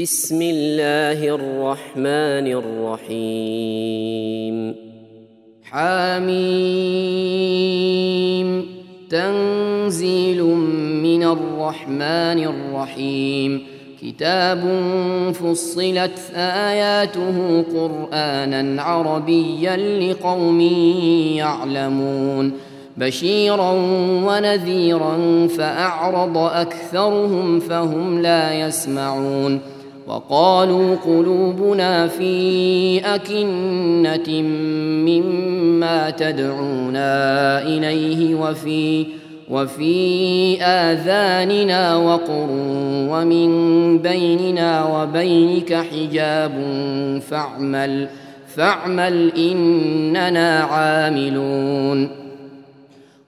بسم الله الرحمن الرحيم. حاميم تنزيل من الرحمن الرحيم. كتاب فصلت آياته قرآنا عربيا لقوم يعلمون. بشيرا ونذيرا فأعرض أكثرهم فهم لا يسمعون. وقالوا قلوبنا في أكنة مما تدعونا إليه وفي وفي آذاننا وقر ومن بيننا وبينك حجاب فاعمل فاعمل إننا عاملون.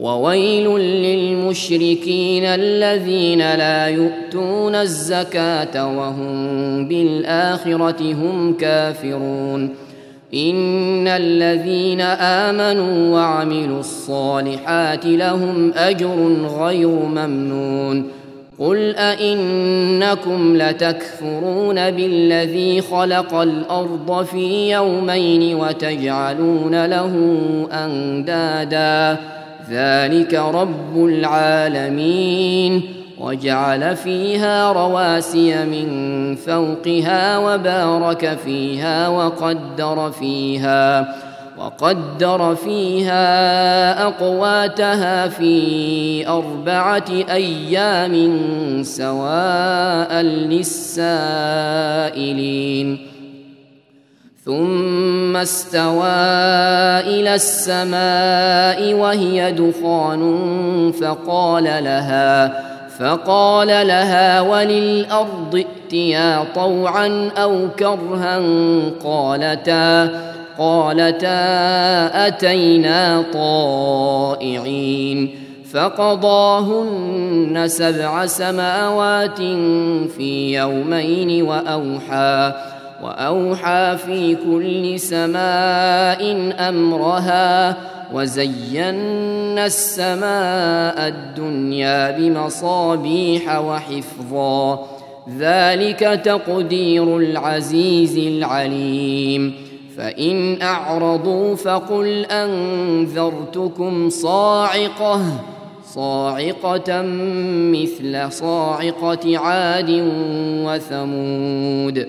وويل للمشركين الذين لا يؤتون الزكاة وهم بالآخرة هم كافرون. إن الذين آمنوا وعملوا الصالحات لهم أجر غير ممنون. قل أئنكم لتكفرون بالذي خلق الأرض في يومين وتجعلون له أندادا. ذلك رب العالمين. وجعل فيها رواسي من فوقها وبارك فيها وقدر فيها وقدر فيها أقواتها في أربعة أيام سواء للسائلين. ثم استوى إلى السماء وهي دخان فقال لها فقال لها وللأرض ائتيا طوعا أو كرها؟ قالتا قالتا أتينا طائعين. فقضاهن سبع سماوات في يومين وأوحى. وأوحى في كل سماء أمرها وزينا السماء الدنيا بمصابيح وحفظا. ذلك تقدير العزيز العليم. فإن أعرضوا فقل أنذرتكم صاعقة صاعقة مثل صاعقة عاد وثمود.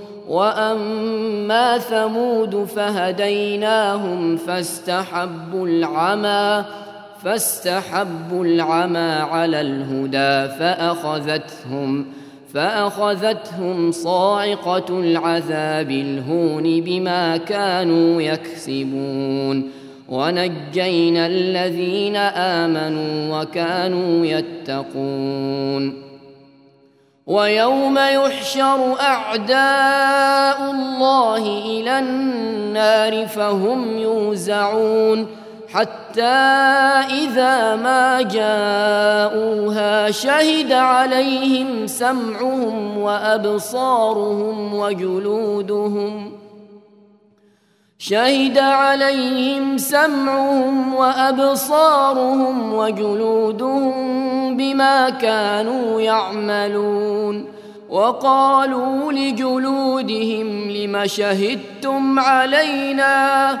وأما ثمود فهديناهم فاستحبوا العمى فاستحبوا العمى على الهدى فأخذتهم فأخذتهم صاعقة العذاب الهون بما كانوا يكسبون. ونجينا الذين آمنوا وكانوا يتقون. ويوم يحشر أعداء الله إلى النار فهم يوزعون حتى إذا ما جاءوها شهد عليهم سمعهم وأبصارهم وجلودهم شهد عليهم سمعهم وأبصارهم وجلودهم بما كانوا يعملون وقالوا لجلودهم لم شهدتم علينا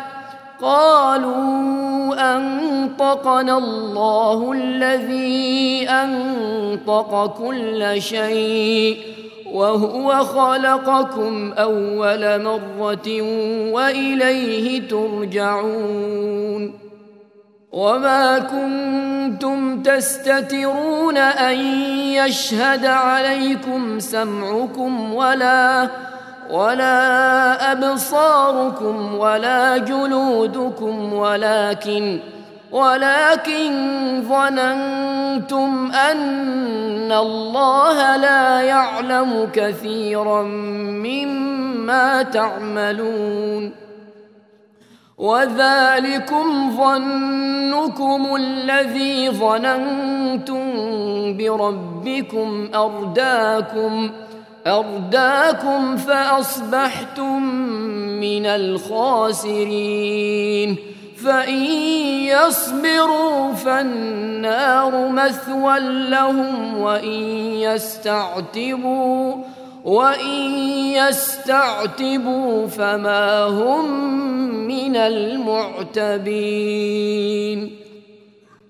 قالوا أنطقنا الله الذي أنطق كل شيء وهو خلقكم أول مرة وإليه ترجعون وما كنتم تستترون أن يشهد عليكم سمعكم ولا ولا أبصاركم ولا جلودكم ولكن ولكن ظننتم أن الله لا يعلم كثيرا مما تعملون. وذلكم ظنكم الذي ظننتم بربكم أرداكم أرداكم فأصبحتم من الخاسرين. فإن يصبروا فالنار مثوى لهم وإن يستعتبوا وإن يستعتبوا فما هم من المعتبين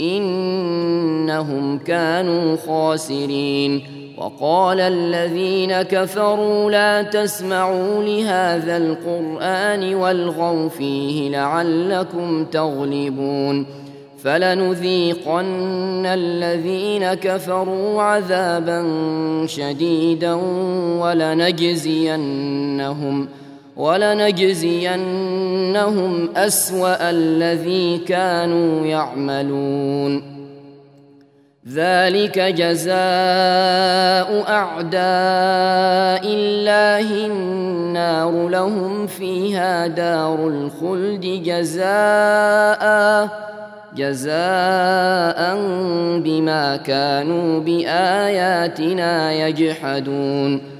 إنهم كانوا خاسرين. وقال الذين كفروا لا تسمعوا لهذا القرآن والغوا فيه لعلكم تغلبون. فلنذيقن الذين كفروا عذابا شديدا ولنجزينهم. ولنجزينهم أسوأ الذي كانوا يعملون. ذلك جزاء أعداء الله النار لهم فيها دار الخلد جزاء جزاء بما كانوا بآياتنا يجحدون.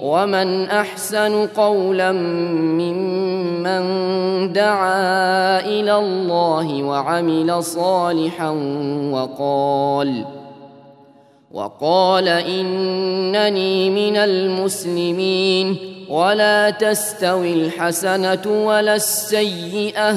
ومن احسن قولا ممن دعا إلى الله وعمل صالحا وقال وقال انني من المسلمين ولا تستوي الحسنه ولا السيئه.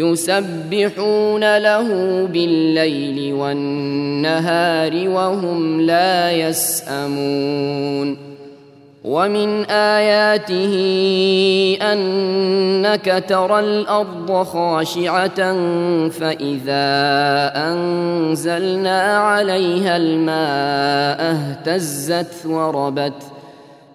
يسبحون له بالليل والنهار وهم لا يسأمون. ومن آياته أنك ترى الأرض خاشعة فإذا أنزلنا عليها الماء اهتزت وربت ۖ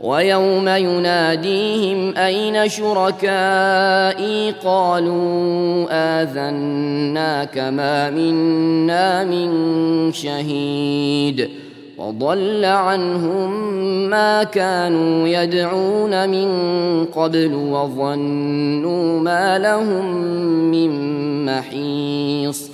ويوم يناديهم أين شركائي قالوا آذناك ما منا من شهيد وضل عنهم ما كانوا يدعون من قبل وظنوا ما لهم من محيص